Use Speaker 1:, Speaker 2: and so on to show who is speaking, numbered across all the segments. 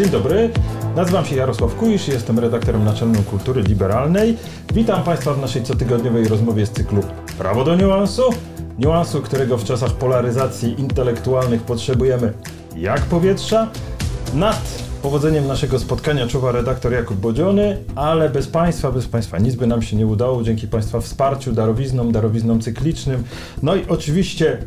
Speaker 1: Dzień dobry, nazywam się Jarosław Kujisz jestem redaktorem naczelnym Kultury Liberalnej. Witam Państwa w naszej cotygodniowej rozmowie z cyklu Prawo do niuansu. Niuansu, którego w czasach polaryzacji intelektualnych potrzebujemy jak powietrza. Nad powodzeniem naszego spotkania czuwa redaktor Jakub Bodziony, ale bez Państwa, bez Państwa nic by nam się nie udało. Dzięki Państwa wsparciu, darowiznom, darowiznom cyklicznym. No i oczywiście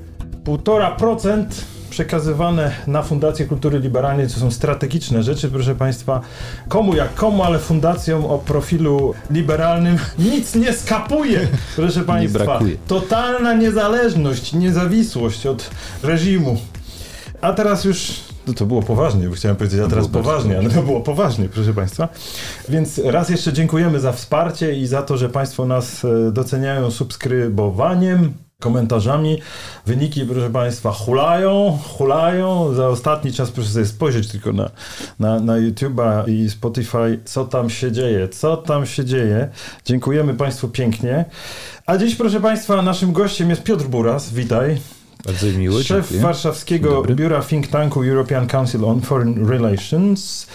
Speaker 1: 1,5% przekazywane na Fundację Kultury Liberalnej, to są strategiczne rzeczy, proszę Państwa. Komu jak komu, ale fundacjom o profilu liberalnym nic nie skapuje, proszę Państwa.
Speaker 2: brakuje.
Speaker 1: Totalna niezależność, niezawisłość od reżimu. A teraz już no to było poważnie, bo chciałem powiedzieć, a teraz poważnie, ale to było poważnie, proszę Państwa. Więc raz jeszcze dziękujemy za wsparcie i za to, że Państwo nas e, doceniają subskrybowaniem, komentarzami. Wyniki, proszę Państwa, hulają, hulają. Za ostatni czas proszę sobie spojrzeć tylko na, na, na YouTube'a i Spotify, co tam się dzieje, co tam się dzieje. Dziękujemy Państwu pięknie. A dziś, proszę Państwa, naszym gościem jest Piotr Buras. Witaj.
Speaker 2: Bardzo mi miło,
Speaker 1: Szef
Speaker 2: dziękuję.
Speaker 1: Warszawskiego biura think tanku European Council on Foreign Relations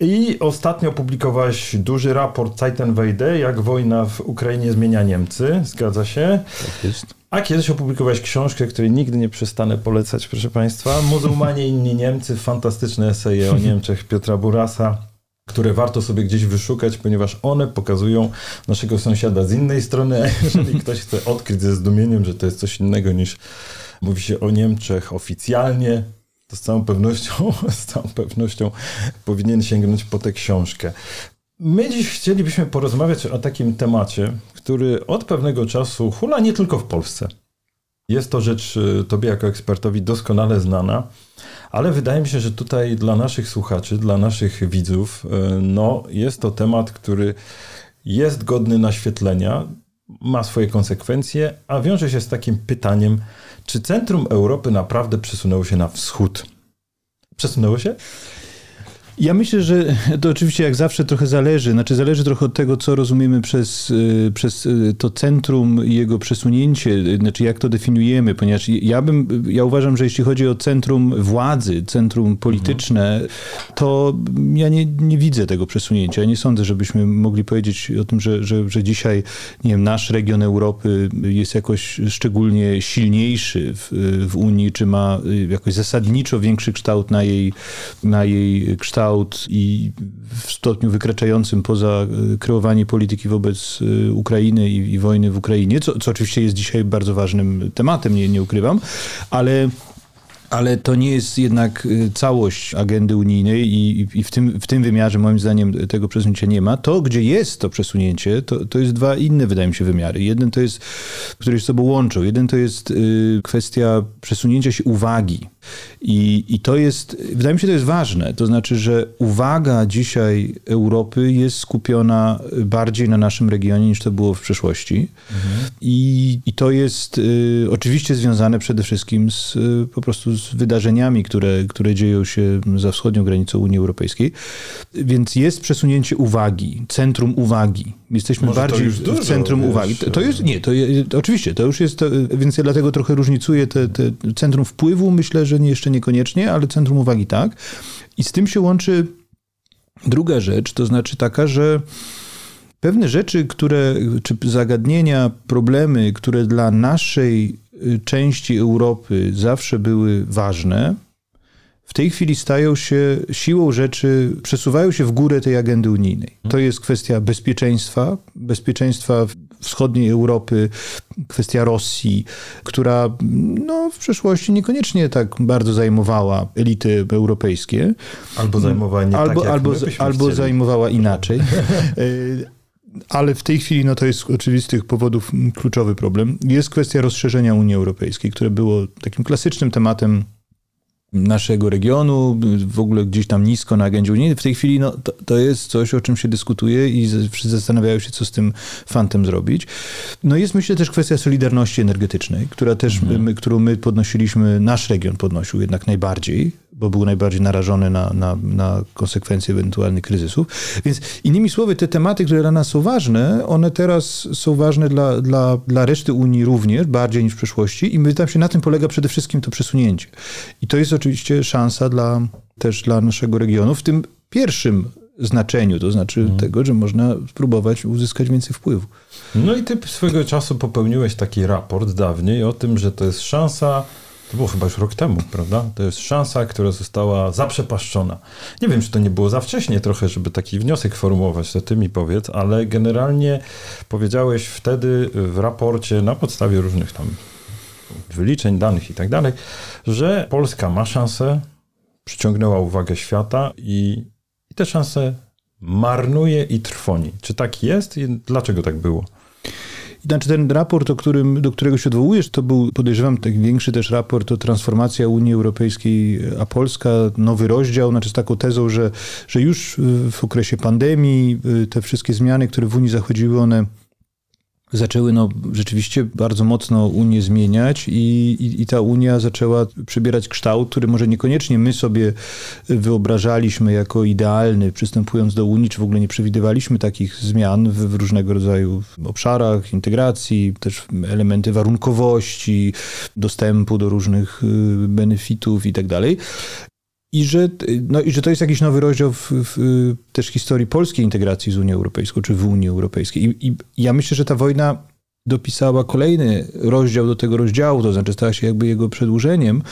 Speaker 1: i ostatnio opublikowałeś duży raport Zeitenwende, jak wojna w Ukrainie zmienia Niemcy. Zgadza się?
Speaker 2: Tak jest.
Speaker 1: A kiedyś opublikowałeś książkę, której nigdy nie przestanę polecać, proszę Państwa. Muzułmanie inni Niemcy, fantastyczne eseje o Niemczech Piotra Burasa, które warto sobie gdzieś wyszukać, ponieważ one pokazują naszego sąsiada z innej strony. A jeżeli ktoś chce odkryć ze zdumieniem, że to jest coś innego niż mówi się o Niemczech oficjalnie, to z całą pewnością, z całą pewnością powinien sięgnąć po tę książkę. My dziś chcielibyśmy porozmawiać o takim temacie, który od pewnego czasu hula nie tylko w Polsce. Jest to rzecz y, Tobie jako ekspertowi doskonale znana, ale wydaje mi się, że tutaj dla naszych słuchaczy, dla naszych widzów, y, no, jest to temat, który jest godny naświetlenia, ma swoje konsekwencje, a wiąże się z takim pytaniem, czy centrum Europy naprawdę przesunęło się na wschód? Przesunęło się?
Speaker 2: Ja myślę, że to oczywiście jak zawsze trochę zależy. Znaczy zależy trochę od tego, co rozumiemy przez, y, przez y, to centrum i jego przesunięcie, y, znaczy jak to definiujemy, ponieważ ja bym, ja uważam, że jeśli chodzi o centrum władzy, centrum polityczne, to ja nie, nie widzę tego przesunięcia. Ja nie sądzę, żebyśmy mogli powiedzieć o tym, że, że, że dzisiaj, nie wiem, nasz region Europy jest jakoś szczególnie silniejszy w, w Unii, czy ma jakoś zasadniczo większy kształt na jej, na jej kształt i w stopniu wykraczającym poza y, kreowanie polityki wobec y, Ukrainy i, i wojny w Ukrainie, co, co oczywiście jest dzisiaj bardzo ważnym tematem, nie, nie ukrywam, ale ale to nie jest jednak y, całość agendy unijnej i, i- w, tym, w tym wymiarze moim zdaniem tego przesunięcia nie ma. To, gdzie jest to przesunięcie, to, to jest dwa inne, wydaje mi się, wymiary. Jeden to jest, które się z sobą łączą. Jeden to jest kwestia przesunięcia się uwagi. I, I to jest, wydaje mi się, to jest ważne. To znaczy, że uwaga dzisiaj Europy jest skupiona bardziej na naszym regionie niż to było w przeszłości. I, I to jest y, oczywiście związane przede wszystkim z, y, po prostu z wydarzeniami, które, które dzieją się za wschodnią granicą Unii Europejskiej. Więc jest przesunięcie uwagi, centrum uwagi. Jesteśmy
Speaker 1: Może
Speaker 2: bardziej w centrum
Speaker 1: wiesz,
Speaker 2: uwagi. To, to jest, nie, to je, oczywiście, to już jest, to, więc ja dlatego trochę różnicuję te, te centrum wpływu, myślę, że nie, jeszcze niekoniecznie, ale centrum uwagi tak. I z tym się łączy druga rzecz, to znaczy taka, że pewne rzeczy, które, czy zagadnienia, problemy, które dla naszej y, części Europy zawsze były ważne, w tej chwili stają się siłą rzeczy, przesuwają się w górę tej agendy unijnej. To jest kwestia bezpieczeństwa, bezpieczeństwa wschodniej Europy, kwestia Rosji, która no, w przeszłości niekoniecznie tak bardzo zajmowała elity europejskie
Speaker 1: Albo zajmowała nie
Speaker 2: albo,
Speaker 1: tak,
Speaker 2: albo, albo zajmowała inaczej. Y, Ale w tej chwili no to jest z oczywistych powodów kluczowy problem. Jest kwestia rozszerzenia Unii Europejskiej, które było takim klasycznym tematem naszego regionu, w ogóle gdzieś tam nisko na agendzie unijnej. W tej chwili no, to, to jest coś, o czym się dyskutuje i wszyscy zastanawiają się, co z tym fantem zrobić. No jest myślę też kwestia solidarności energetycznej, która też, my, którą my podnosiliśmy, nasz region podnosił jednak najbardziej, bo był najbardziej narażony na, na, na konsekwencje ewentualnych kryzysów. Więc innymi słowy, te tematy, które dla nas są ważne, one teraz są ważne dla, dla, dla reszty Unii również, bardziej niż w przeszłości i my tam się na tym polega przede wszystkim to przesunięcie. I to jest oczywiście szansa dla, też dla naszego regionu, w tym pierwszym znaczeniu, to znaczy mhm. tego, że można spróbować uzyskać więcej wpływu.
Speaker 1: No i ty swego czasu popełniłeś taki raport dawniej o tym, że to jest szansa to było chyba już rok temu, prawda? To jest szansa, która została zaprzepaszczona. Nie wiem, czy to nie było za wcześnie trochę, żeby taki wniosek formułować, to ty mi powiedz, ale generalnie powiedziałeś wtedy w raporcie na podstawie różnych tam wyliczeń, danych i tak dalej, że Polska ma szansę, przyciągnęła uwagę świata i, i te szanse marnuje i trwoni. Czy tak jest i dlaczego tak było?
Speaker 2: Znaczy ten raport, o którym, do którego się odwołujesz, to był, podejrzewam, taki większy też raport o transformacja Unii Europejskiej, a Polska, nowy rozdział, znaczy z taką tezą, że, że już w okresie pandemii y, te wszystkie zmiany, które w Unii zachodziły, one zaczęły no, rzeczywiście bardzo mocno Unię zmieniać i, i, i, ta Unia zaczęła przybierać kształt, który może niekoniecznie my sobie wyobrażaliśmy jako idealny, przystępując do Unii, czy w ogóle nie przewidywaliśmy takich zmian w, w różnego rodzaju obszarach integracji, też elementy warunkowości, dostępu do różnych y, benefitów i tak dalej. I że, no, I że to jest jakiś nowy rozdział w, w, też historii polskiej integracji z Unią Europejską, czy w Unii Europejskiej. I, I, ja myślę, że ta wojna dopisała kolejny rozdział do tego rozdziału, to znaczy stała się jakby jego przedłużeniem.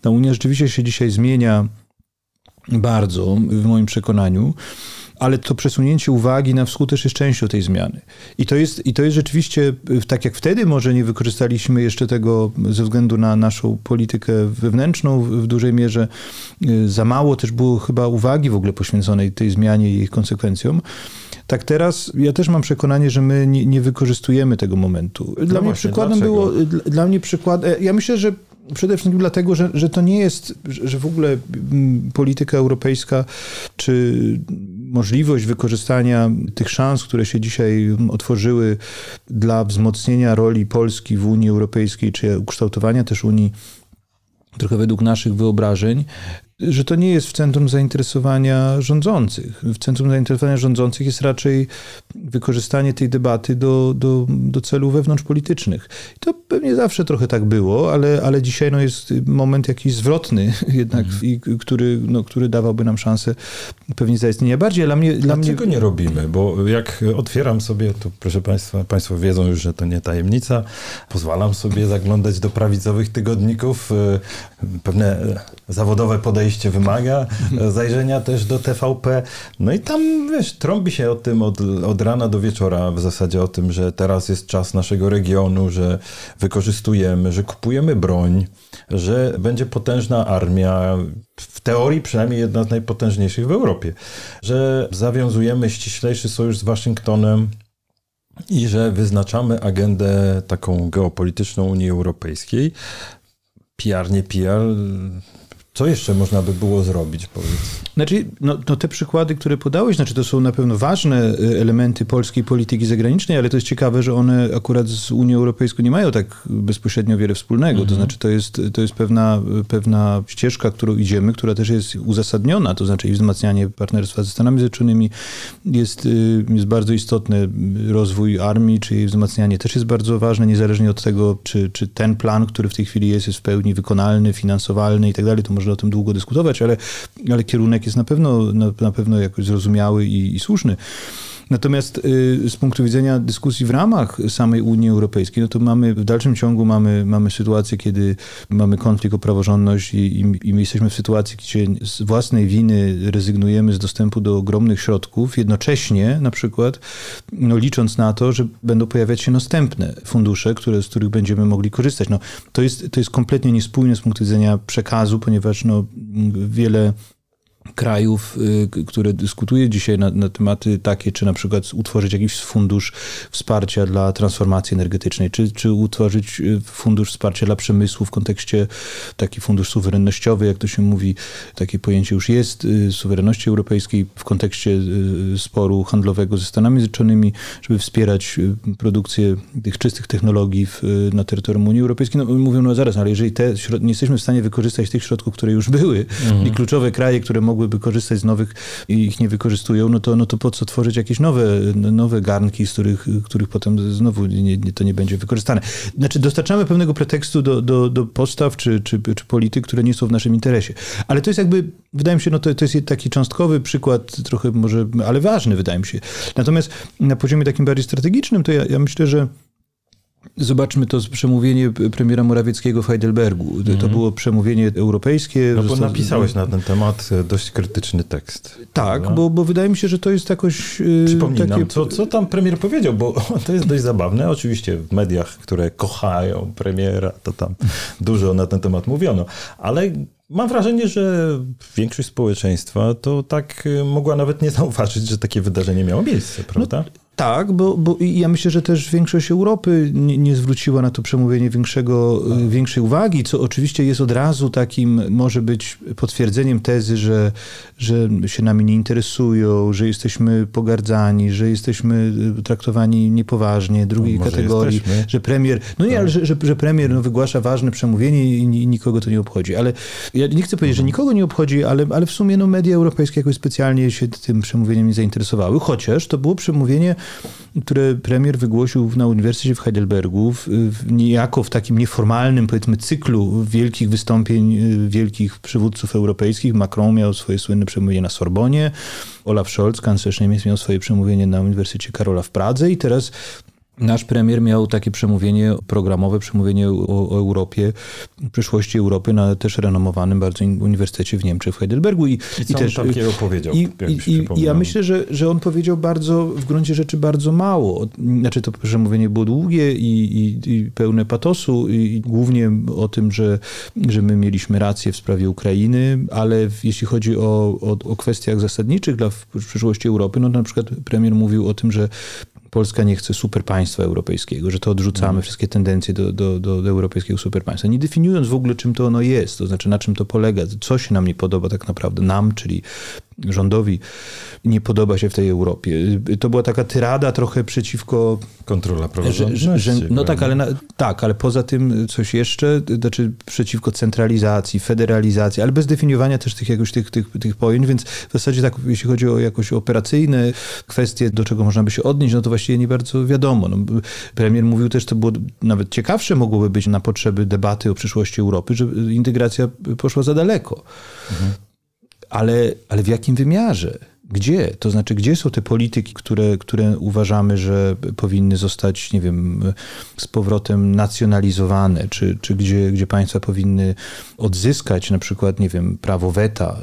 Speaker 2: Ta Unia rzeczywiście się dzisiaj zmienia bardzo, w moim przekonaniu ale to przesunięcie uwagi na wschód też jest częścią tej zmiany. I to jest, i to jest rzeczywiście, tak jak wtedy może nie wykorzystaliśmy jeszcze tego ze względu na naszą politykę wewnętrzną w dużej mierze, y, za mało też było chyba uwagi w ogóle poświęconej tej zmianie i jej konsekwencjom. Tak teraz ja też mam przekonanie, że my nie, nie wykorzystujemy tego momentu. Dla no mnie właśnie, przykładem dlaczego? było, dla, dla mnie przykład, e, ja myślę, że Przede wszystkim dlatego, że, że to nie jest, że w ogóle mm, polityka europejska czy możliwość wykorzystania tych szans, które się dzisiaj otworzyły dla wzmocnienia roli Polski w Unii Europejskiej, czy ukształtowania też Unii trochę według naszych wyobrażeń, że to nie jest w centrum zainteresowania rządzących. W centrum zainteresowania rządzących jest raczej wykorzystanie tej debaty do, do, do celów wewnątrzpolitycznych. I to pewnie zawsze trochę tak było, ale, ale dzisiaj no, jest moment jakiś zwrotny jednak, mhm. i, który, no, który dawałby nam szansę pewnie zaistnienia bardziej. Dla mnie,
Speaker 1: dla Dlaczego mnie... nie robimy? Bo jak otwieram sobie, to proszę Państwa, Państwo wiedzą już, że to nie tajemnica, pozwalam sobie zaglądać do prawicowych tygodników, e, pewne zawodowe podejście wymaga zajrzenia też do TVP. No i tam, wiesz, trąbi się o tym od, od rana do wieczora w zasadzie o tym, że teraz jest czas naszego regionu, że wykorzystujemy, że kupujemy broń, że będzie potężna armia, w teorii przynajmniej jedna z najpotężniejszych w Europie, że zawiązujemy ściślejszy sojusz z Waszyngtonem, i że wyznaczamy agendę taką geopolityczną Unii Europejskiej. PR, nie PR, co jeszcze można by było zrobić, powiedz?
Speaker 2: Znaczy, no, no, te przykłady, które podałeś, znaczy to są na pewno ważne y, elementy polskiej polityki zagranicznej, ale to jest ciekawe, że one akurat z Unią Europejską nie mają tak bezpośrednio wiele wspólnego. Mhm. To znaczy, to jest, to jest pewna, pewna ścieżka, którą idziemy, która też jest uzasadniona, to znaczy i wzmacnianie partnerstwa ze Stanami Zjednoczonymi jest, y, jest bardzo istotny. Rozwój armii, czy jej wzmacnianie też jest bardzo ważne, niezależnie od tego, czy, czy ten plan, który w tej chwili jest, jest w pełni wykonalny, finansowalny i tak dalej. To może można o tym długo dyskutować, ale, ale kierunek jest na pewno, na, na pewno jakoś zrozumiały i, i słuszny. Natomiast y, z punktu widzenia dyskusji w ramach samej Unii Europejskiej, no to mamy w dalszym ciągu mamy, mamy sytuację, kiedy mamy konflikt o praworządność i, i, i my jesteśmy w sytuacji, gdzie z własnej winy rezygnujemy z dostępu do ogromnych środków, jednocześnie na przykład no, licząc na to, że będą pojawiać się następne fundusze, które, z których będziemy mogli korzystać. No, to, jest, to jest kompletnie niespójne z punktu widzenia przekazu, ponieważ no, wiele krajów, y, które dyskutuje dzisiaj na, na, tematy takie, czy na przykład utworzyć jakiś fundusz wsparcia dla transformacji energetycznej, czy, czy utworzyć y, fundusz wsparcia dla przemysłu w kontekście taki fundusz suwerennościowy, jak to się mówi, takie pojęcie już jest, y, suwerenności europejskiej w kontekście sporu handlowego ze Stanami Zjednoczonymi, żeby wspierać produkcję tych czystych technologii w, na terytorium Unii Europejskiej. No, mówią, no zaraz, ale jeżeli te, nie jesteśmy w stanie wykorzystać tych środków, które już były mhm. i kluczowe kraje, które mogą mogłyby korzystać z nowych i ich nie wykorzystują, no to, no to po co tworzyć jakieś nowe, nowe garnki, z których, których potem znowu nie, nie, to nie będzie wykorzystane. Znaczy dostarczamy pewnego pretekstu do, do, do postaw czy, czy, czy polityk, które nie są w naszym interesie. Ale to jest jakby, wydaje mi się, no to, to jest taki cząstkowy przykład, trochę może, ale ważny wydaje mi się. Natomiast na poziomie takim bardziej strategicznym, to ja, ja myślę, że Zobaczmy to przemówienie premiera Morawieckiego w Heidelbergu. To mm. było przemówienie europejskie.
Speaker 1: No bo napisałeś na ten temat dość krytyczny tekst.
Speaker 2: Tak, bo, bo wydaje mi się, że to jest jakoś...
Speaker 1: Y, Przypomnij takie... nam, co, co tam premier powiedział, bo to jest dość zabawne. Oczywiście w mediach, które kochają premiera, to tam dużo na ten temat mówiono, ale Mam wrażenie, że większość społeczeństwa to tak y, mogła nawet nie zauważyć, że takie wydarzenie miało miejsce, no, prawda? No,
Speaker 2: tak, bo, bo ja myślę, że też większość Europy nie, nie, zwróciła na to przemówienie większego, y, większej uwagi, co oczywiście jest od razu takim, może być potwierdzeniem tezy, że, że się nami nie interesują, że jesteśmy pogardzani, że jesteśmy y, traktowani niepoważnie, drugiej no, kategorii, jesteśmy. że premier, no nie, tak. ale że, że, że premier no, wygłasza ważne przemówienie i, nikogo to nie obchodzi. Ale ja nie chcę powiedzieć, że mhm. nikogo nie obchodzi, ale, ale w sumie no, media europejskie jakoś specjalnie się tym przemówieniem nie zainteresowały, chociaż to było przemówienie które premier wygłosił na Uniwersytecie w Heidelbergu, w, w, niejako w takim nieformalnym, powiedzmy, cyklu wielkich wystąpień y, wielkich przywódców europejskich. Macron miał swoje słynne przemówienie na Sorbonie, Olaf Scholz, kanclerz Niemiec, miał swoje przemówienie na Uniwersytecie Karola w Pradze i teraz Nasz premier miał takie przemówienie programowe, przemówienie o, o, Europie, przyszłości Europy na też renomowanym bardzo uniwersytecie w Niemczech, w Heidelbergu.
Speaker 1: I, I, i też, takiego powiedział?
Speaker 2: I, i, i ja myślę, że, że on powiedział bardzo, w gruncie rzeczy bardzo mało. Znaczy to przemówienie było długie i, pełne patosu i głównie o tym, że, że my mieliśmy rację w sprawie Ukrainy, ale jeśli chodzi o, o, o kwestiach zasadniczych dla przyszłości Europy, no to na przykład premier mówił o tym, że Polska nie chce superpaństwa europejskiego, że to odrzucamy mm. wszystkie tendencje do, do, do, do europejskiego superpaństwa. Nie definiując w ogóle, czym to ono jest, to znaczy na czym to polega, co się nam nie podoba tak naprawdę, nam, czyli rządowi nie podoba się w tej Europie. To była taka tyrada trochę przeciwko...
Speaker 1: Kontrola praworządności.
Speaker 2: No tak ale, na, tak, ale poza tym coś jeszcze, znaczy przeciwko centralizacji, federalizacji, ale bez definiowania też tych, jakoś tych, tych, tych pojęć, więc w zasadzie tak, jeśli chodzi o jakoś operacyjne kwestie, do czego można by się odnieść, no to właściwie nie bardzo wiadomo. No, premier mówił też, to było nawet ciekawsze mogłoby być na potrzeby debaty o przyszłości Europy, że integracja poszła za daleko. Mhm ale, ale w jakim wymiarze? Gdzie? To znaczy, gdzie są te polityki, które, które uważamy, że powinny zostać, nie wiem, z powrotem nacjonalizowane, czy, czy gdzie, gdzie państwa powinny odzyskać na przykład, nie wiem, prawo weta?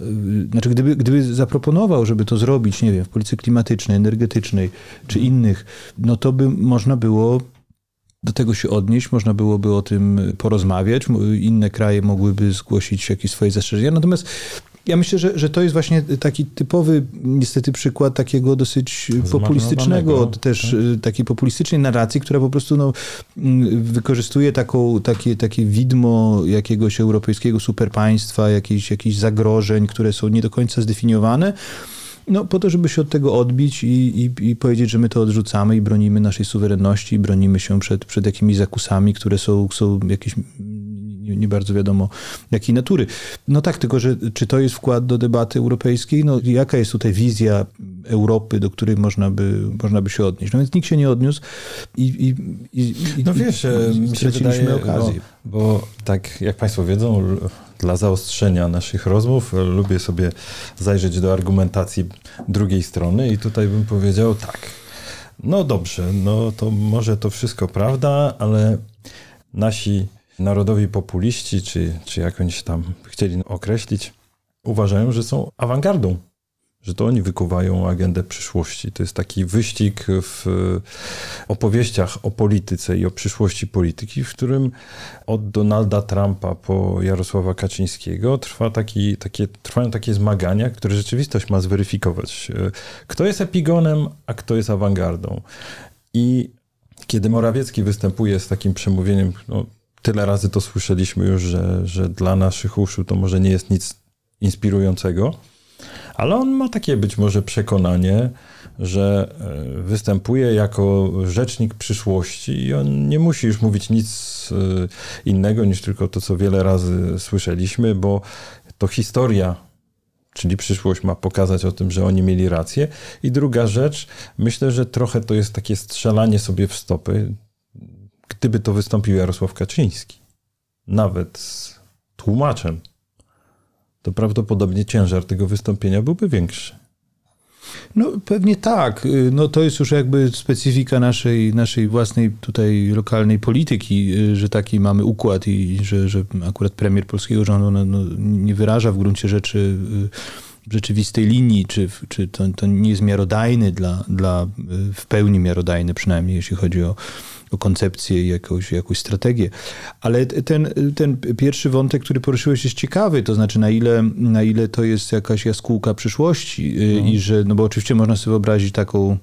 Speaker 2: Znaczy, gdyby, gdyby zaproponował, żeby to zrobić, nie wiem, w polityce klimatycznej, energetycznej, czy innych, no to by można było do tego się odnieść, można byłoby o tym porozmawiać, inne kraje mogłyby zgłosić jakieś swoje zastrzeżenia. Natomiast ja myślę, że, że to jest właśnie taki typowy, niestety, przykład takiego dosyć populistycznego, też tak? Y, takiej populistycznej narracji, która po prostu no, mm, wykorzystuje taką, takie, takie widmo jakiegoś europejskiego superpaństwa, jakichś, jakichś zagrożeń, które są nie do końca zdefiniowane. No, po to, żeby się od tego odbić i, i, i, powiedzieć, że my to odrzucamy i bronimy naszej suwerenności, i bronimy się przed, przed jakimiś zakusami, które są, są jakieś nie, bardzo wiadomo jakiej natury. No tak, tylko że czy to jest wkład do debaty europejskiej? No jaka jest tutaj wizja Europy, do której można by, można by się odnieść? No więc nikt się nie odniósł i, i, i,
Speaker 1: no wiesz, mi się wydaje, okazję. Bo, bo tak jak Państwo wiedzą, dla zaostrzenia naszych rozmów lubię sobie zajrzeć do argumentacji drugiej strony i tutaj bym powiedział tak, no dobrze, no to może to wszystko prawda, ale nasi narodowi populiści, czy, czy jak oni się tam chcieli określić, uważają, że są awangardą, że to oni wykuwają agendę przyszłości. To jest taki wyścig w opowieściach o polityce i o przyszłości polityki, w którym od Donalda Trumpa po Jarosława Kaczyńskiego trwa taki, takie, trwają takie zmagania, które rzeczywistość ma zweryfikować. Kto jest epigonem, a kto jest awangardą. I kiedy Morawiecki występuje z takim przemówieniem, no, tyle razy to słyszeliśmy już, że, że dla naszych uszu to może nie jest nic inspirującego, ale on ma takie być może przekonanie, że e, występuje jako rzecznik przyszłości i on nie musi już mówić nic e, innego niż tylko to, co wiele razy słyszeliśmy, bo to historia Czyli przyszłość ma pokazać o tym, że oni mieli rację. I druga rzecz, myślę, że trochę to jest takie strzelanie sobie w stopy. Gdyby to wystąpił Jarosław Kaczyński, nawet z tłumaczem, to prawdopodobnie ciężar tego wystąpienia byłby większy.
Speaker 2: No pewnie tak. No to jest już jakby specyfika naszej, naszej własnej tutaj lokalnej polityki, że taki mamy układ i że, że akurat premier polskiego rządu no, no, nie wyraża w gruncie rzeczy y, rzeczywistej linii, czy, czy to, to nie jest miarodajny dla, dla, y, w pełni miarodajny przynajmniej, jeśli chodzi o o koncepcję i jakąś, jakąś strategię. Ale ten, ten pierwszy wątek, który poruszyłeś jest ciekawy, to znaczy na ile, na ile to jest jakaś jaskółka przyszłości no. i że, no bo oczywiście można sobie wyobrazić taką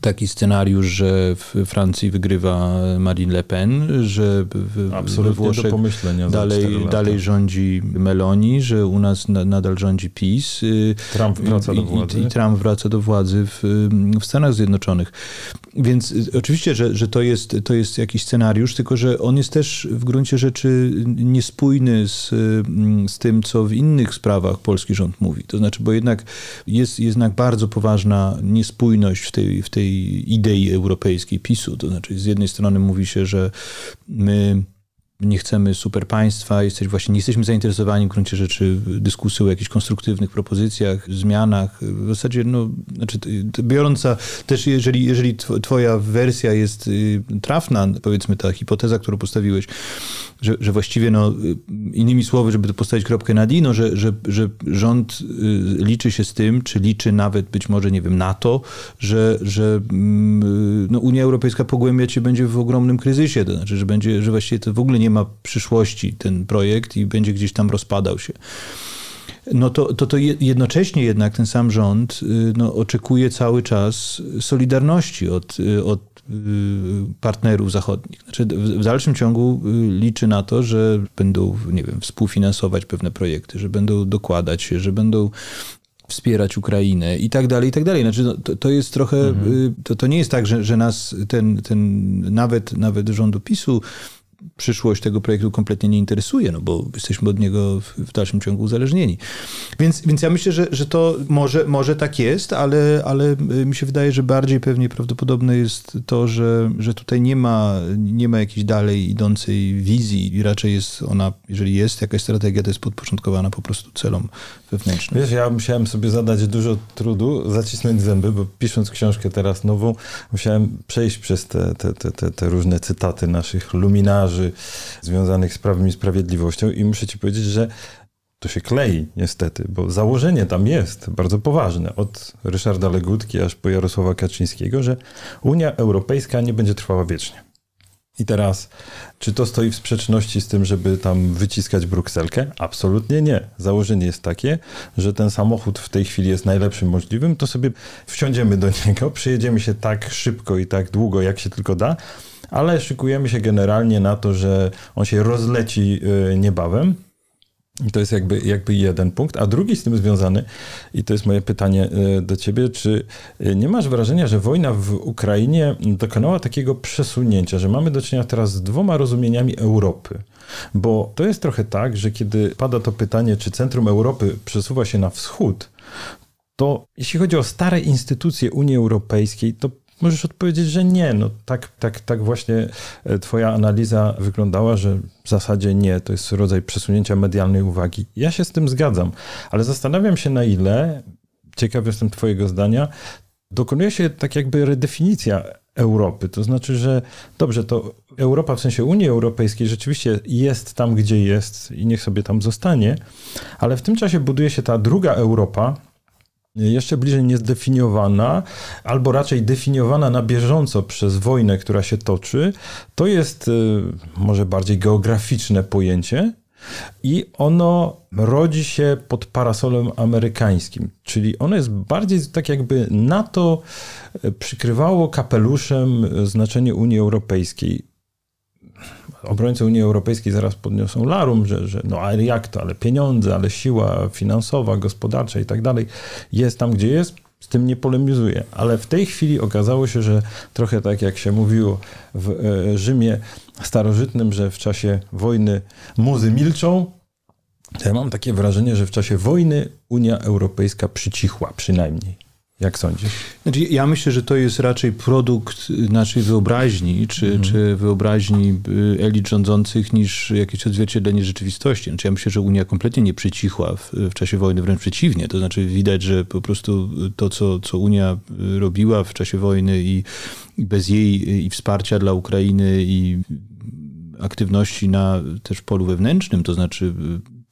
Speaker 2: taki scenariusz, że w Francji wygrywa Marine Le Pen, że w, we Włoszech dalej, dalej rządzi Meloni, że u nas na, nadal rządzi PiS.
Speaker 1: Y, Trump wraca do władzy.
Speaker 2: I, i Trump wraca do władzy w, w Stanach Zjednoczonych. Więc y, oczywiście, że, że to, jest, to jest jakiś scenariusz, tylko że on jest też w gruncie rzeczy niespójny z, mm, z tym, co w innych sprawach polski rząd mówi. To znaczy, bo jednak jest jednak bardzo poważna niespójność w tej, w tej tej idei europejskiej PiSu. To znaczy, z jednej strony mówi się, że my nie chcemy super państwa, jesteś właśnie, nie jesteśmy zainteresowani w gruncie rzeczy dyskusją o jakichś konstruktywnych propozycjach, zmianach. W zasadzie, no, znaczy, biorąc też, jeżeli, jeżeli twoja wersja jest y, trafna, powiedzmy ta hipoteza, którą postawiłeś, że, że właściwie, no, innymi słowy, żeby postawić kropkę na D, no, że, że, że rząd y, liczy się z tym, czy liczy nawet być może, nie wiem, NATO, że, że mm, no, Unia Europejska pogłębiać się będzie w ogromnym kryzysie, to znaczy, że będzie, że właściwie to w ogóle nie ma przyszłości ten projekt i będzie gdzieś tam rozpadał się no to, to, to jednocześnie jednak ten sam rząd y, no, oczekuje cały czas solidarności od, od Y, partnerów zachodnich. Znaczy, w dalszym ciągu y, liczy na to, że będą, nie wiem, współfinansować pewne projekty, że będą dokładać się, że będą wspierać Ukrainę i tak dalej, i tak dalej. Znaczy, no, to, to jest trochę, mhm. Y, to, to nie jest tak, że, że nas ten, ten nawet, nawet rządu PiSu przyszłość tego projektu kompletnie nie interesuje, no bo jesteśmy od niego w dalszym ciągu uzależnieni. Więc, więc ja myślę, że, że to może, może tak jest, ale, ale mi się wydaje, że bardziej pewnie prawdopodobne jest to, że, że tutaj nie ma, nie ma jakiejś dalej idącej wizji i raczej jest ona, jeżeli jest jakaś strategia, to jest podporządkowana po prostu celom wewnętrznym.
Speaker 1: Wiesz, ja musiałem sobie zadać dużo trudu, zacisnąć zęby, bo pisząc książkę teraz nową, musiałem przejść przez te, te, te, te różne cytaty naszych luminarzy związanych z prawem i sprawiedliwością i muszę ci powiedzieć, że to się klei niestety, bo założenie tam jest bardzo poważne, od Ryszarda Legutki aż po Jarosława Kaczyńskiego, że Unia Europejska nie będzie trwała wiecznie. I teraz, czy to stoi w sprzeczności z tym, żeby tam wyciskać brukselkę? Absolutnie nie. Założenie jest takie, że ten samochód w tej chwili jest najlepszym możliwym, to sobie wsiądziemy do niego, przyjedziemy się tak szybko i tak długo, jak się tylko da, ale szykujemy się generalnie na to, że on się rozleci y, niebawem. I to jest jakby, jakby jeden punkt. A drugi z tym związany, i to jest moje pytanie e, do ciebie, czy e, nie masz wrażenia, że wojna w Ukrainie dokonała takiego przesunięcia, że mamy do czynienia teraz z dwoma rozumieniami Europy? Bo to jest trochę tak, że kiedy pada to pytanie, czy centrum Europy przesuwa się na wschód, to jeśli chodzi o stare instytucje Unii Europejskiej, to Możesz odpowiedzieć, że nie. No tak, tak, tak właśnie e, twoja analiza wyglądała, że w zasadzie nie. To jest rodzaj przesunięcia medialnej uwagi. Ja się z tym zgadzam, ale zastanawiam się na ile, ciekaw jestem twojego zdania, dokonuje się tak jakby redefinicja Europy. To znaczy, że dobrze, to Europa w sensie Unii Europejskiej rzeczywiście jest tam, gdzie jest i niech sobie tam zostanie, ale w tym czasie buduje się ta druga Europa, jeszcze bliżej niezdefiniowana, albo raczej definiowana na bieżąco przez wojnę, która się toczy, to jest y, może bardziej geograficzne pojęcie. I ono rodzi się pod parasolem amerykańskim, czyli ono jest bardziej tak jakby NATO przykrywało kapeluszem znaczenie Unii Europejskiej obrońcy Unii Europejskiej zaraz podniosą larum, że, że no ale jak to, ale pieniądze, ale siła finansowa, gospodarcza i tak dalej jest tam, gdzie jest, z tym nie polemizuję. Ale w tej chwili okazało się, że trochę tak jak się mówiło w e, Rzymie starożytnym, że w czasie wojny muzy milczą, ja mam takie wrażenie, że w czasie wojny Unia Europejska przycichła przynajmniej. Jak sądzisz?
Speaker 2: Znaczy, ja myślę, że to jest raczej produkt naszej wyobraźni, czy, mhm. czy wyobraźni y, elit rządzących, niż jakieś odzwierciedlenie rzeczywistości. Znaczy, ja myślę, że Unia kompletnie nie przycichła w, w czasie wojny, wręcz przeciwnie. To znaczy, widać, że po prostu to, co, co Unia robiła w czasie wojny i, i bez jej i wsparcia dla Ukrainy i aktywności na też polu wewnętrznym, to znaczy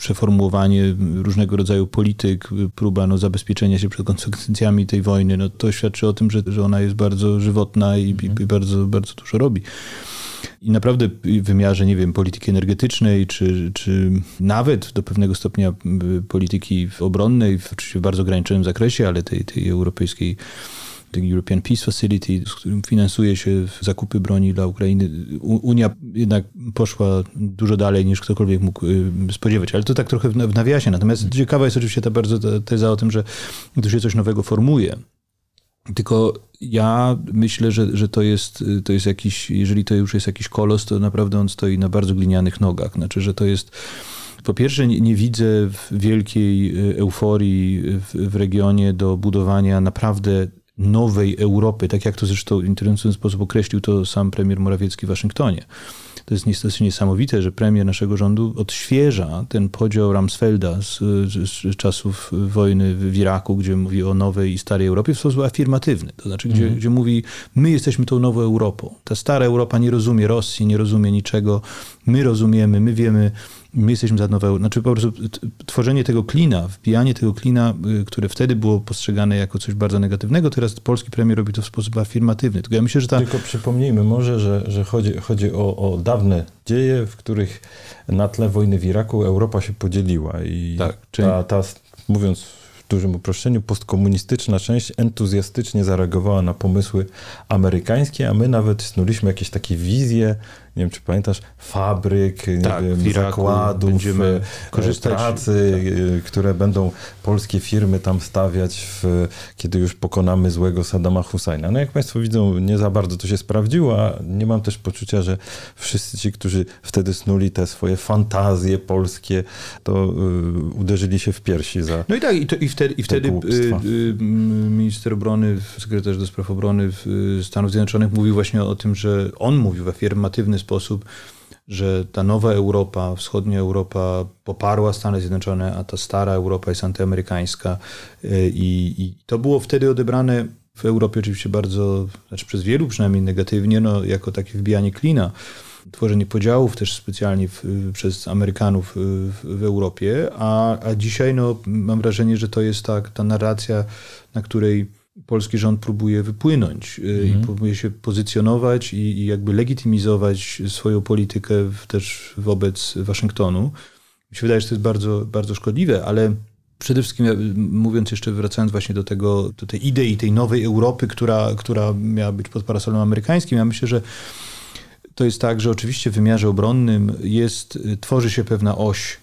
Speaker 2: przeformułowanie różnego rodzaju polityk, próba no, zabezpieczenia się przed konsekwencjami tej wojny, no, to świadczy o tym, że, że ona jest bardzo żywotna i, i, i bardzo, bardzo dużo robi. I naprawdę w wymiarze, nie wiem, polityki energetycznej, czy, czy nawet do pewnego stopnia polityki obronnej, oczywiście w bardzo ograniczonym zakresie, ale tej, tej europejskiej European Peace Facility, z którym finansuje się zakupy broni dla Ukrainy. Unia jednak poszła dużo dalej niż ktokolwiek mógł y, spodziewać, ale to tak trochę w nawiasie. Natomiast hmm. ciekawa jest oczywiście ta bardzo teza o tym, że tu się coś nowego formuje. Tylko ja myślę, że, że to, jest, to jest jakiś, jeżeli to już jest jakiś kolos, to naprawdę on stoi na bardzo glinianych nogach. Znaczy, że to jest po pierwsze, nie, nie, widzę wielkiej y, euforii w, w, regionie do budowania naprawdę nowej Europy, tak jak to zresztą w interesujący sposób określił to sam premier Morawiecki w Waszyngtonie. To jest niestety niesamowite, że premier naszego rządu odświeża ten podział Ramsfelda z, z, czasów wojny w Iraku, gdzie mówi o nowej i starej Europie w sposób afirmatywny. To znaczy, gdzie, mm. gdzie mówi, my jesteśmy tą nową Europą. Ta stara Europa nie rozumie Rosji, nie rozumie niczego. My rozumiemy, my wiemy, my jesteśmy za nowe, znaczy po prostu tworzenie tego klina, wbijanie tego klina, y, które wtedy było postrzegane jako coś bardzo negatywnego, teraz polski premier robi to w sposób afirmatywny.
Speaker 1: Tylko ja myślę, że ta... Tylko przypomnijmy może, że, że chodzi, chodzi o, o dawne dzieje, w których na tle wojny w Iraku Europa się podzieliła i tak, czyli... ta, ta, mówiąc w dużym uproszczeniu, postkomunistyczna część entuzjastycznie zareagowała na pomysły amerykańskie, a my nawet snuliśmy jakieś takie wizje nie wiem czy pamiętasz, fabryk, tak, wiem, zakładów, będziemy e, korzystać pracy, tak. E, które będą polskie firmy tam stawiać, w, kiedy już pokonamy złego Saddama Husajna. No jak Państwo widzą, nie za bardzo to się sprawdziło, a nie mam też poczucia, że wszyscy ci, którzy wtedy snuli te swoje fantazje polskie, to y, uderzyli się w piersi za
Speaker 2: No i tak, i, to, i wtedy, i wtedy y, y, minister obrony, sekretarz do spraw obrony Stanów Zjednoczonych mówił właśnie o tym, że on mówił w afirmatywny sposób, że ta nowa Europa, wschodnia Europa poparła Stany Zjednoczone, a ta stara Europa jest antyamerykańska. I, i to było wtedy odebrane w Europie oczywiście bardzo, znaczy przez wielu przynajmniej negatywnie, no, jako takie wbijanie klina tworzenie podziałów też specjalnie w, przez Amerykanów w, w Europie, a, a dzisiaj no, mam wrażenie, że to jest tak, ta narracja, na której polski rząd próbuje wypłynąć y, mhm. i próbuje się pozycjonować i, i, jakby legitymizować swoją politykę w, też wobec Waszyngtonu. Mi się wydaje, że to jest bardzo, bardzo szkodliwe, ale przede wszystkim mówiąc jeszcze, wracając właśnie do tego, do tej idei tej nowej Europy, która, która miała być pod parasolem amerykańskim, ja myślę, że to jest tak, że oczywiście w wymiarze obronnym jest, tworzy się pewna oś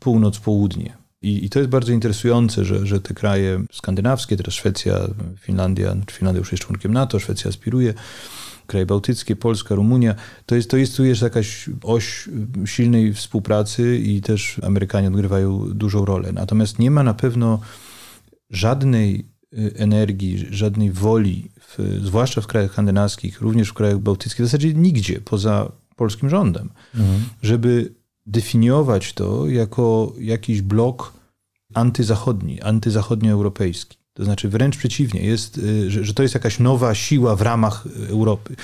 Speaker 2: północ-południe. I, I, to jest bardzo interesujące, że, że te kraje skandynawskie, teraz Szwecja, Finlandia, znaczy Finlandia już jest członkiem NATO, Szwecja aspiruje, kraje bałtyckie, Polska, Rumunia, to jest, to jest tu jest jakaś oś silnej współpracy i też Amerykanie odgrywają dużą rolę. Natomiast nie ma na pewno żadnej y, energii, żadnej woli, w, zwłaszcza w krajach skandynawskich, również w krajach bałtyckich, w zasadzie nigdzie poza polskim rządem, mhm. żeby definiować to jako jakiś blok antyzachodni, antyzachodnioeuropejski. To znaczy wręcz przeciwnie, jest, y, że, że to jest jakaś nowa siła w ramach Europy.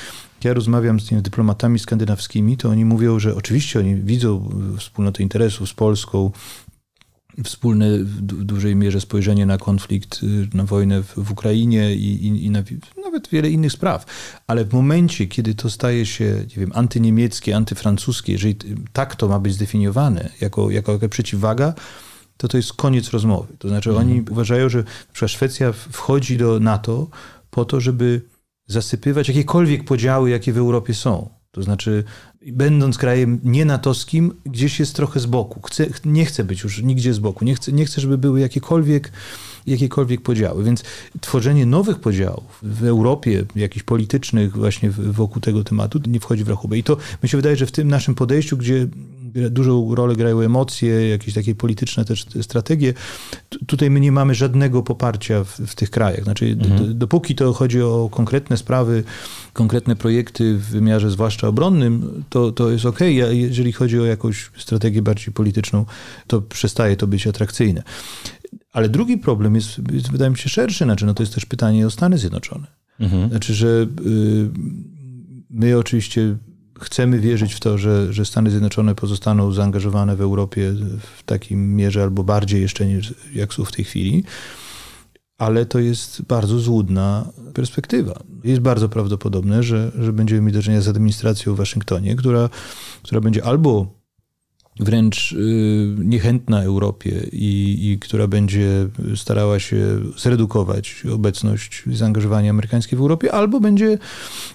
Speaker 2: Ja rozmawiam z dyplomatami skandynawskimi, to oni mówią, że oczywiście oni widzą wspólnotę interesów z Polską, wspólne w dużej mierze spojrzenie na konflikt, y, na wojnę w, w Ukrainie i, i, i na, nawet wiele innych spraw. Ale w momencie, kiedy to staje się, nie wiem, antyniemieckie, antyfrancuskie, jeżeli tak to ma być zdefiniowane jako, jako, jako przeciwwaga, to to jest koniec rozmowy. To znaczy mhm. oni uważają, że Szwecja wchodzi do NATO po to, żeby zasypywać jakiekolwiek podziały, jakie w Europie są. To znaczy, będąc krajem nienatowskim, gdzieś jest trochę z boku. Chce, nie chce być już nigdzie z boku. Nie chce, nie chce, żeby były jakiekolwiek, jakiekolwiek podziały. Więc tworzenie nowych podziałów w Europie, jakichś politycznych właśnie wokół tego tematu, nie wchodzi w rachubę. I to mi się wydaje, że w tym naszym podejściu, gdzie dużą rolę grają emocje, jakieś takie polityczne też strategie. Tutaj my nie mamy żadnego poparcia w, w tych krajach. Znaczy, mhm. dopóki to chodzi o konkretne sprawy, konkretne projekty w wymiarze zwłaszcza obronnym, to, to jest ok. Jeżeli chodzi o jakąś strategię bardziej polityczną, to przestaje to być atrakcyjne. Ale drugi problem jest, jest wydaje mi się, szerszy. Znaczy, no to jest też pytanie o Stany Zjednoczone. Mhm. Znaczy, że y, my oczywiście chcemy wierzyć w to, że, że Stany Zjednoczone pozostaną zaangażowane w Europie w takim mierze albo bardziej jeszcze niż jak są w tej chwili, ale to jest bardzo złudna perspektywa. Jest bardzo prawdopodobne, że, że będziemy mieli do czynienia z administracją w Waszyngtonie, która, która będzie albo wręcz y, niechętna Europie i, i, która będzie starała się zredukować obecność i zaangażowanie amerykańskie w Europie, albo będzie,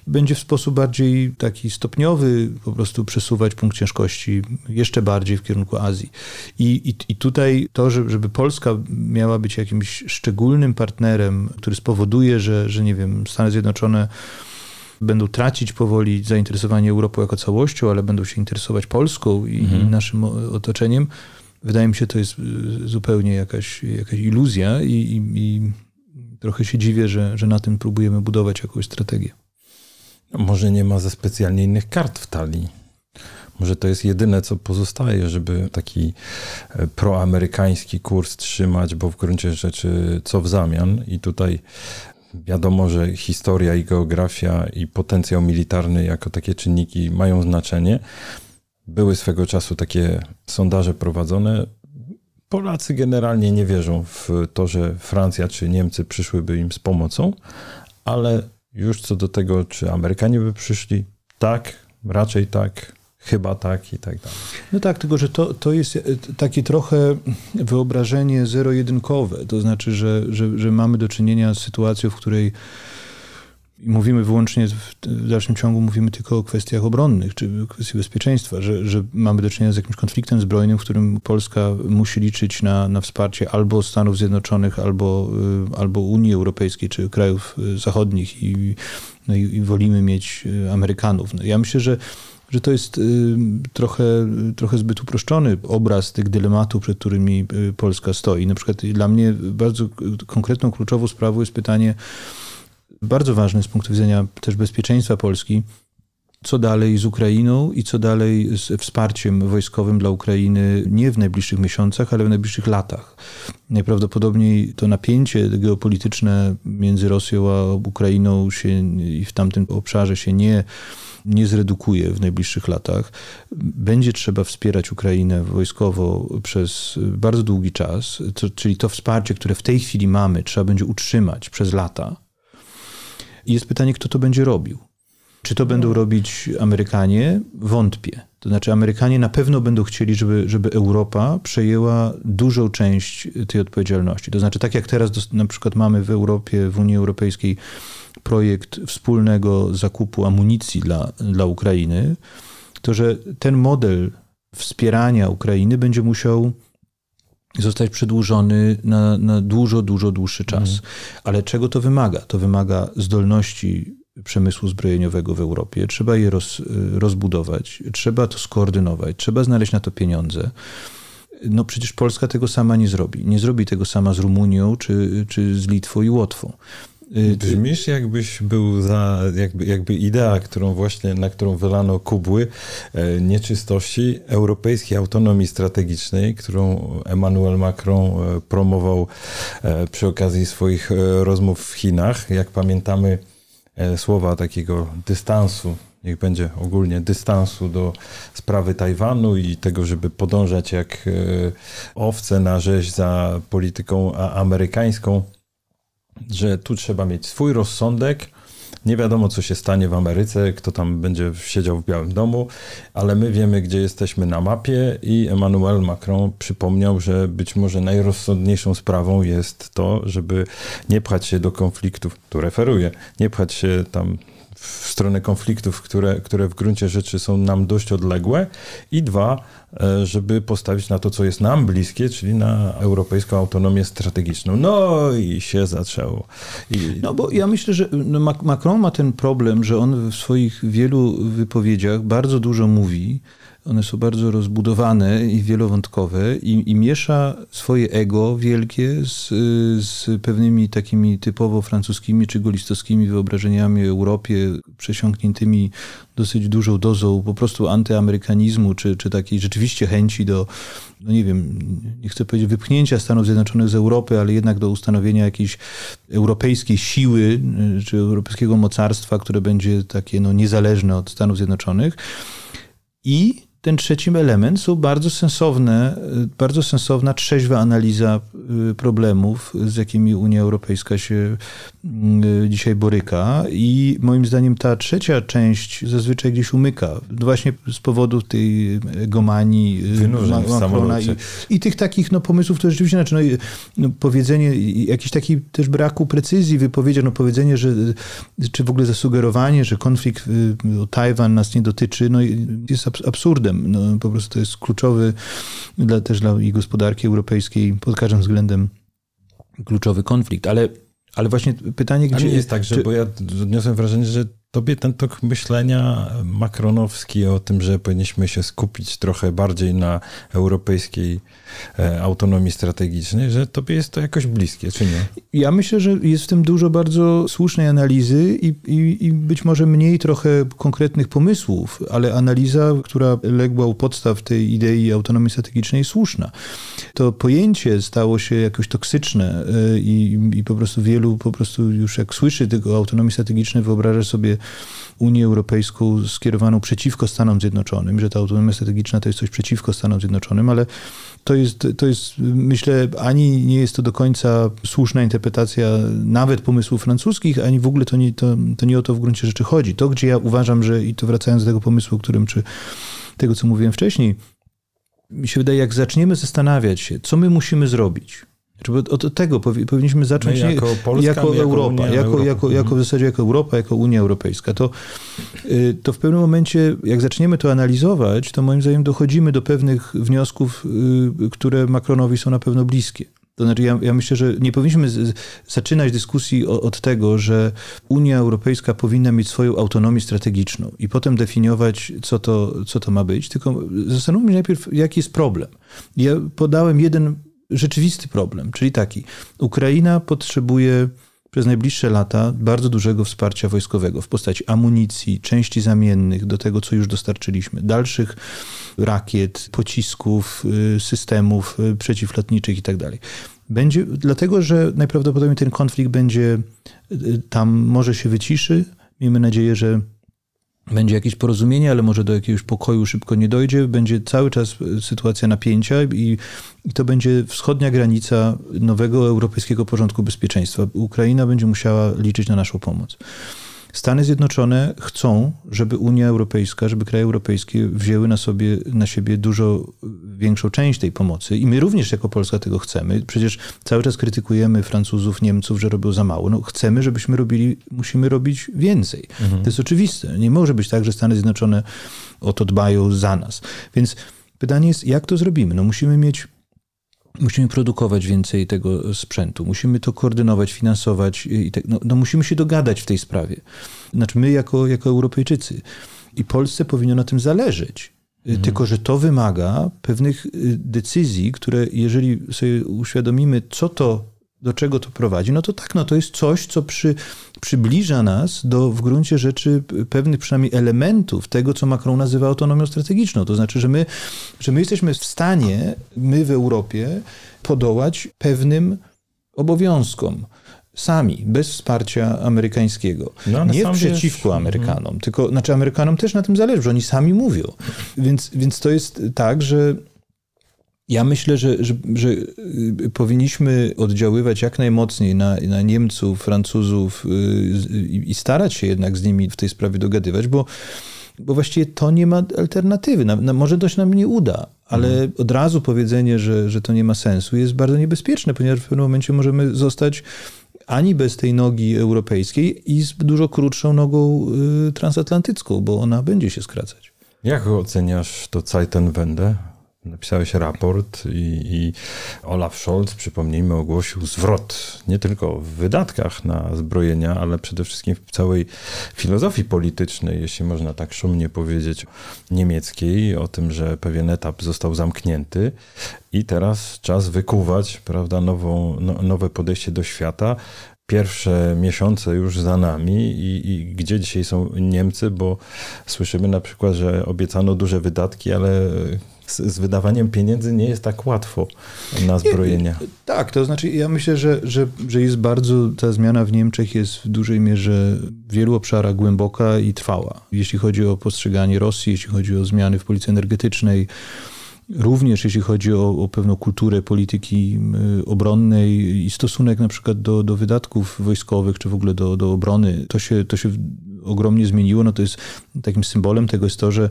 Speaker 2: będzie w sposób bardziej taki stopniowy po prostu przesuwać punkt ciężkości jeszcze bardziej w kierunku Azji. I, i, i tutaj to, żeby Polska miała być jakimś szczególnym partnerem, który spowoduje, że, że nie wiem, Stany Zjednoczone będą tracić powoli zainteresowanie Europą jako całością, ale będą się interesować Polską i, mhm. naszym otoczeniem. Wydaje mi się, to jest y, zupełnie jakaś, jakaś iluzja i, i, i trochę się dziwię, że, że na tym próbujemy budować jakąś strategię.
Speaker 1: Może nie ma ze specjalnie innych kart w talii. Może to jest jedyne, co pozostaje, żeby taki e, proamerykański kurs trzymać, bo w gruncie rzeczy co w zamian? I tutaj Wiadomo, że historia i geografia i potencjał militarny jako takie czynniki mają znaczenie. Były swego czasu takie sondaże prowadzone. Polacy generalnie nie wierzą w to, że Francja czy Niemcy przyszłyby im z pomocą, ale już co do tego, czy Amerykanie by przyszli, tak, raczej tak. Chyba tak i tak dalej.
Speaker 2: No tak, tylko że to, to jest e, takie trochę wyobrażenie zero-jedynkowe. To znaczy, że, że, że mamy do czynienia z sytuacją, w której mówimy wyłącznie, w dalszym ciągu mówimy tylko o kwestiach obronnych, czy kwestii bezpieczeństwa, że, że mamy do czynienia z jakimś konfliktem zbrojnym, w którym Polska musi liczyć na, na wsparcie albo Stanów Zjednoczonych, albo, y, albo Unii Europejskiej, czy krajów y, zachodnich i, no i, i wolimy mieć y, Amerykanów. No ja myślę, że że to jest y, trochę, trochę zbyt uproszczony obraz tych dylematów, przed którymi y, Polska stoi. Na przykład dla mnie bardzo konkretną, kluczową sprawą jest pytanie, bardzo ważne z punktu widzenia też bezpieczeństwa Polski, co dalej z Ukrainą i co dalej z wsparciem wojskowym dla Ukrainy nie w najbliższych miesiącach, ale w najbliższych latach. Najprawdopodobniej to napięcie geopolityczne między Rosją a Ukrainą się i w tamtym obszarze się nie nie zredukuje w najbliższych latach. Będzie trzeba wspierać Ukrainę wojskowo przez bardzo długi czas, czyli to wsparcie, które w tej chwili mamy, trzeba będzie utrzymać przez lata. I jest pytanie, kto to będzie robił. Czy to będą robić Amerykanie? Wątpię. To znaczy, Amerykanie na pewno będą chcieli, żeby, żeby Europa przejęła dużą część tej odpowiedzialności. To znaczy, tak jak teraz na przykład mamy w Europie, w Unii Europejskiej projekt wspólnego zakupu amunicji dla, dla Ukrainy, to że ten model wspierania Ukrainy będzie musiał zostać przedłużony na, na dużo, dużo dłuższy czas. Mhm. Ale czego to wymaga? To wymaga zdolności przemysłu zbrojeniowego w Europie. Trzeba je roz, rozbudować, trzeba to skoordynować, trzeba znaleźć na to pieniądze. No przecież Polska tego sama nie zrobi. Nie zrobi tego sama z Rumunią, czy, czy z Litwą i Łotwą.
Speaker 1: Y, Brzmisz jakbyś był za, jakby, jakby idea, którą właśnie, na którą wylano kubły e, nieczystości europejskiej autonomii strategicznej, którą Emmanuel Macron e, promował e, przy okazji swoich rozmów w Chinach. Jak pamiętamy słowa takiego dystansu niech będzie ogólnie dystansu do sprawy Tajwanu i tego, żeby podążać jak owce na rzeź za polityką amerykańską że tu trzeba mieć swój rozsądek. Nie wiadomo, co się stanie w Ameryce, kto tam będzie siedział w Białym Domu, ale my wiemy, gdzie jesteśmy na mapie i Emmanuel Macron przypomniał, że być może najrozsądniejszą sprawą jest to, żeby nie pchać się do konfliktów, tu referuję, nie pchać się tam w stronę konfliktów, które, które w gruncie rzeczy są nam dość odległe i dwa, e, żeby postawić na to, co jest nam bliskie, czyli na europejską autonomię strategiczną. No i się zaczęło. I...
Speaker 2: No bo ja myślę, że no Macron ma ten problem, że on w swoich wielu wypowiedziach bardzo dużo mówi, one są bardzo rozbudowane i wielowątkowe i, i miesza swoje ego wielkie z, z pewnymi takimi typowo francuskimi czy golistowskimi wyobrażeniami o Europie, przesiąkniętymi dosyć dużą dozą po prostu antyamerykanizmu, czy, czy takiej rzeczywiście chęci do, no nie wiem, nie chcę powiedzieć wypchnięcia Stanów Zjednoczonych z Europy, ale jednak do ustanowienia jakiejś europejskiej siły, czy europejskiego mocarstwa, które będzie takie no, niezależne od Stanów Zjednoczonych. I ten trzeci element są bardzo sensowne, bardzo sensowna, trzeźwa analiza y, problemów, z jakimi Unia Europejska się y, dzisiaj boryka. I moim zdaniem ta trzecia część zazwyczaj gdzieś umyka. Właśnie z powodu tej egomanii
Speaker 1: y, Wynurzeń Macrona
Speaker 2: i, i, tych takich no, pomysłów, które rzeczywiście, znaczy, no, no, powiedzenie, jakiś taki też braku precyzji wypowiedzi, no powiedzenie, że czy w ogóle zasugerowanie, że konflikt o Tajwan nas nie dotyczy, no jest absurdem no, po prostu to jest kluczowy dla, też dla i gospodarki europejskiej pod każdym względem kluczowy konflikt. Ale, ale właśnie pytanie, gdzie...
Speaker 1: jest tak, że, czy... bo ja odniosłem wrażenie, że tobie ten tok myślenia makronowski o tym, że powinniśmy się skupić trochę bardziej na europejskiej e, autonomii strategicznej, że tobie jest to jakoś bliskie, czy nie?
Speaker 2: Ja myślę, że jest w tym dużo bardzo słusznej analizy i, i, i być może mniej trochę konkretnych pomysłów, ale analiza, która legła u podstaw tej idei autonomii strategicznej słuszna. To pojęcie stało się jakoś toksyczne e, i, i po prostu wielu po prostu już jak słyszy tego autonomii strategicznej wyobraża sobie Unię Europejską skierowaną przeciwko Stanom Zjednoczonym, że ta autonomia strategiczna to jest coś przeciwko Stanom Zjednoczonym, ale to jest, to jest, myślę, ani nie jest to do końca słuszna interpretacja nawet pomysłów francuskich, ani w ogóle to nie, to, to nie o to w gruncie rzeczy chodzi. To, gdzie ja uważam, że, i to wracając do tego pomysłu, którym, czy tego, co mówiłem wcześniej, mi się wydaje, jak zaczniemy zastanawiać się, co my musimy zrobić, od tego powinniśmy zacząć
Speaker 1: no jako, Polska,
Speaker 2: jako, jako Europa, jako, Europa. Jako, jako mhm. w zasadzie jako Europa, jako Unia Europejska. To, y, to w pewnym momencie, jak zaczniemy to analizować, to moim zdaniem dochodzimy do pewnych wniosków, y, które Macronowi są na pewno bliskie. To znaczy, ja, ja myślę, że nie powinniśmy z, zaczynać dyskusji o, od tego, że Unia Europejska powinna mieć swoją autonomię strategiczną i potem definiować, co to, co to ma być, tylko zastanówmy się najpierw, jaki jest problem. Ja podałem jeden rzeczywisty problem, czyli taki. Ukraina potrzebuje przez najbliższe lata bardzo dużego wsparcia wojskowego w postaci amunicji, części zamiennych do tego, co już dostarczyliśmy, dalszych rakiet, pocisków, y, systemów y, przeciwlotniczych itd. Tak będzie, dlatego, że najprawdopodobniej ten konflikt będzie y, tam może się wyciszy. Miejmy nadzieję, że będzie jakieś porozumienie, ale może do jakiegoś pokoju szybko nie dojdzie. Będzie cały czas sytuacja napięcia i, i to będzie wschodnia granica nowego europejskiego porządku bezpieczeństwa. Ukraina będzie musiała liczyć na naszą pomoc. Stany Zjednoczone chcą, żeby Unia Europejska, żeby kraje europejskie wzięły na, sobie, na siebie dużo większą część tej pomocy i my również jako Polska tego chcemy. Przecież cały czas krytykujemy Francuzów, Niemców, że robią za mało. No, chcemy, żebyśmy robili, musimy robić więcej. Mhm. To jest oczywiste. Nie może być tak, że Stany Zjednoczone o to dbają za nas. Więc pytanie jest, jak to zrobimy? No, musimy mieć Musimy produkować więcej tego sprzętu, musimy to koordynować, finansować i tak, no, no, musimy się dogadać w tej sprawie. Znaczy my jako, jako Europejczycy. I Polsce powinno na tym zależeć. Mhm. Tylko, że to wymaga pewnych y, decyzji, które jeżeli sobie uświadomimy, co to do czego to prowadzi, no to tak, no to jest coś, co przy, przybliża nas do w gruncie rzeczy pewnych przynajmniej elementów tego, co Macron nazywa autonomią strategiczną. To znaczy, że my, że my jesteśmy w stanie, my w Europie, podołać pewnym obowiązkom sami, bez wsparcia amerykańskiego. No, nie przeciwko wiesz, Amerykanom, mhm. tylko, znaczy Amerykanom też na tym zależy, że oni sami mówią. Więc, więc to jest tak, że ja myślę, że, że, że, y, powinniśmy oddziaływać jak najmocniej na, na Niemców, Francuzów y, i starać się jednak z nimi w tej sprawie dogadywać, bo, bo właściwie to nie ma alternatywy. Na, na, może to się nam nie uda, ale mhm. od razu powiedzenie, że, że to nie ma sensu jest bardzo niebezpieczne, ponieważ w pewnym momencie możemy zostać ani bez tej nogi europejskiej i z dużo krótszą nogą y, transatlantycką, bo ona będzie się skracać.
Speaker 1: Jak oceniasz to Zeitenwende? Napisałeś raport i, i Olaf Scholz, przypomnijmy, ogłosił zwrot nie tylko w wydatkach na zbrojenia, ale przede wszystkim w całej filozofii politycznej, jeśli można tak szumnie powiedzieć, niemieckiej, o tym, że pewien etap został zamknięty i teraz czas wykuwać prawda, nową, no, nowe podejście do świata. Pierwsze miesiące już za nami i, i, gdzie dzisiaj są Niemcy, bo słyszymy na przykład, że obiecano duże wydatki, ale z, z wydawaniem pieniędzy nie jest tak łatwo na zbrojenia.
Speaker 2: tak, to znaczy ja myślę, że, że, że jest bardzo, ta zmiana w Niemczech jest w dużej mierze w wielu obszarach głęboka i trwała. Jeśli chodzi o postrzeganie Rosji, jeśli chodzi o zmiany w polityce energetycznej, Również jeśli chodzi o, o, pewną kulturę polityki y, obronnej i stosunek na przykład do, do wydatków wojskowych, czy w ogóle do, do obrony, to się, to się ogromnie zmieniło. No to jest takim symbolem tego jest to, że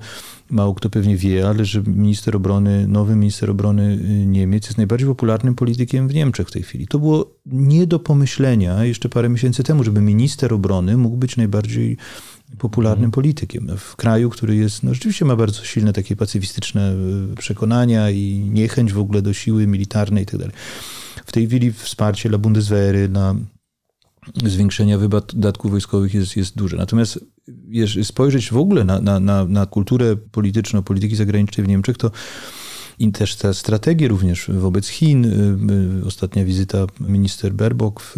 Speaker 2: mało kto pewnie wie, ale że minister obrony, nowy minister obrony y, Niemiec jest najbardziej popularnym politykiem w Niemczech w tej chwili. To było nie do pomyślenia jeszcze parę miesięcy temu, żeby minister obrony mógł być najbardziej popularnym mhm. politykiem. W kraju, który jest, no rzeczywiście ma bardzo silne takie pacyfistyczne y, przekonania i niechęć w ogóle do siły militarnej itd. Tak w tej chwili wsparcie dla Bundeswehry, dla zwiększenia wydatków wojskowych jest, jest duże. Natomiast spojrzeć w ogóle na, na, na, na kulturę polityczną, polityki zagranicznej w Niemczech, to i też te strategie również wobec Chin. Y, y, ostatnia wizyta minister Baerbock w,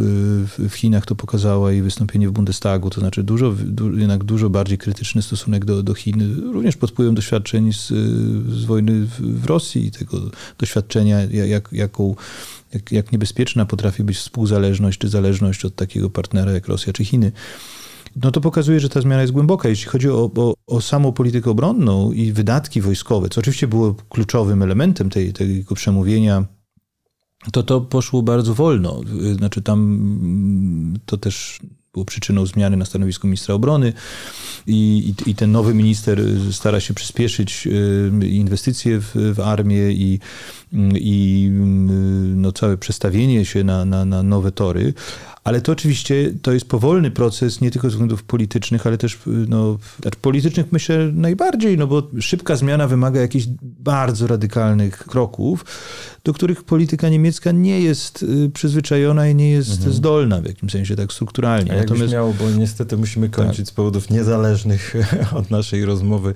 Speaker 2: w Chinach to pokazała i wystąpienie w Bundestagu, to znaczy dużo, du, jednak dużo bardziej krytyczny stosunek do, do Chin, również pod wpływem doświadczeń z, z wojny w, w Rosji i tego doświadczenia, jak, jaką jak, jak niebezpieczna potrafi być współzależność czy zależność od takiego partnera jak Rosja czy Chiny no to pokazuje, że ta zmiana jest głęboka. Jeśli chodzi o, o, o samą politykę obronną i wydatki wojskowe, co oczywiście było kluczowym elementem tej, tego przemówienia, to to poszło bardzo wolno. Znaczy tam mm, to też było przyczyną zmiany na stanowisku ministra obrony i, i, i ten nowy minister stara się przyspieszyć y, inwestycje w, w armię i, i mm, no, całe przestawienie się na, na, na nowe tory. Ale to oczywiście to jest powolny proces, nie tylko ze względów politycznych, ale też no, znaczy politycznych myślę najbardziej, no bo szybka zmiana wymaga jakichś bardzo radykalnych kroków, do których polityka niemiecka nie jest y, przyzwyczajona i nie jest mhm. zdolna w jakimś sensie tak strukturalnie.
Speaker 1: A Natomiast miało, bo niestety musimy kończyć tak. z powodów niezależnych od naszej rozmowy,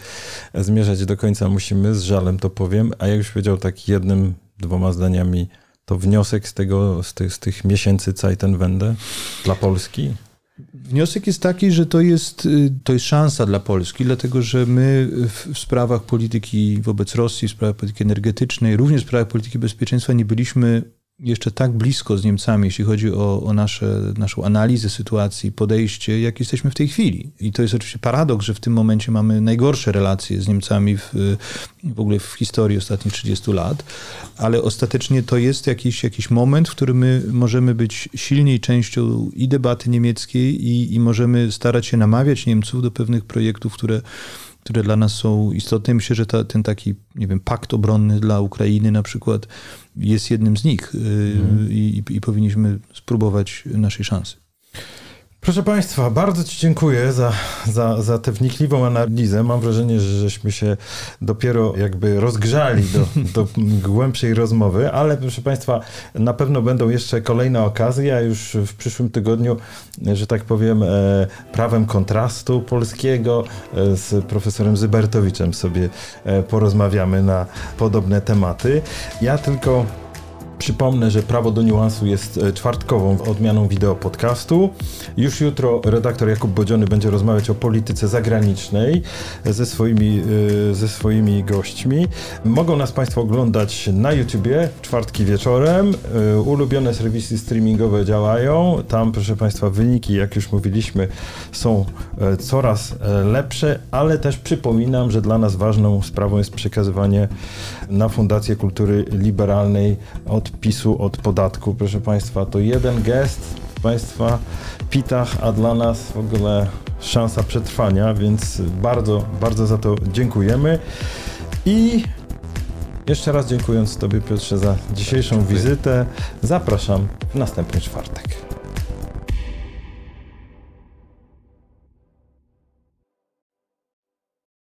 Speaker 1: zmierzać do końca musimy, z żalem to powiem, a jak już powiedział tak jednym, dwoma zdaniami to wniosek z, tego, z, tych, z tych miesięcy Zeitenwende dla Polski?
Speaker 2: Wniosek jest taki, że to jest, y, to jest szansa dla Polski, dlatego że my w, sprawach polityki wobec Rosji, w sprawach polityki energetycznej, również w sprawach polityki bezpieczeństwa nie byliśmy jeszcze tak blisko z Niemcami, jeśli chodzi o, o nasze, naszą analizę sytuacji, podejście, jak jesteśmy w tej chwili. I to jest oczywiście paradoks, że w tym momencie mamy najgorsze relacje z Niemcami w, w ogóle w historii ostatnich 30 lat, ale ostatecznie to jest jakiś, jakiś moment, w którym my możemy być silniej częścią i debaty niemieckiej i, i możemy starać się namawiać Niemców do pewnych projektów, które które dla nas są istotne. Myślę, że ta, ten taki, nie wiem, pakt obronny dla Ukrainy na przykład jest jednym z nich mm. i, i powinniśmy spróbować naszej szansy.
Speaker 1: Proszę Państwa, bardzo Ci dziękuję za, za, za tę wnikliwą analizę. Mam wrażenie, że żeśmy się dopiero jakby rozgrzali do, do głębszej rozmowy, ale proszę Państwa, na pewno będą jeszcze kolejne okazje, a już w przyszłym tygodniu, że tak powiem, e, prawem kontrastu polskiego e, z profesorem Zybertowiczem sobie e, porozmawiamy na podobne tematy. Ja tylko Przypomnę, że Prawo do Niuansu jest e, czwartkową odmianą wideo podcastu. Już jutro redaktor Jakub Bodziony będzie rozmawiać o polityce zagranicznej ze swoimi, e, ze swoimi gośćmi. Mogą nas Państwo oglądać na YouTubie czwartki wieczorem. E, ulubione serwisy streamingowe działają. Tam, proszę Państwa, wyniki, jak już mówiliśmy, są coraz lepsze, ale też przypominam, że dla nas ważną sprawą jest przekazywanie na Fundację Kultury Liberalnej od PiSu od podatku. Proszę Państwa, to jeden gest Państwa pitach, a dla nas w ogóle szansa przetrwania, więc bardzo, bardzo za to dziękujemy. I jeszcze raz dziękując Tobie Piotrze za dzisiejszą wizytę, zapraszam w następny czwartek.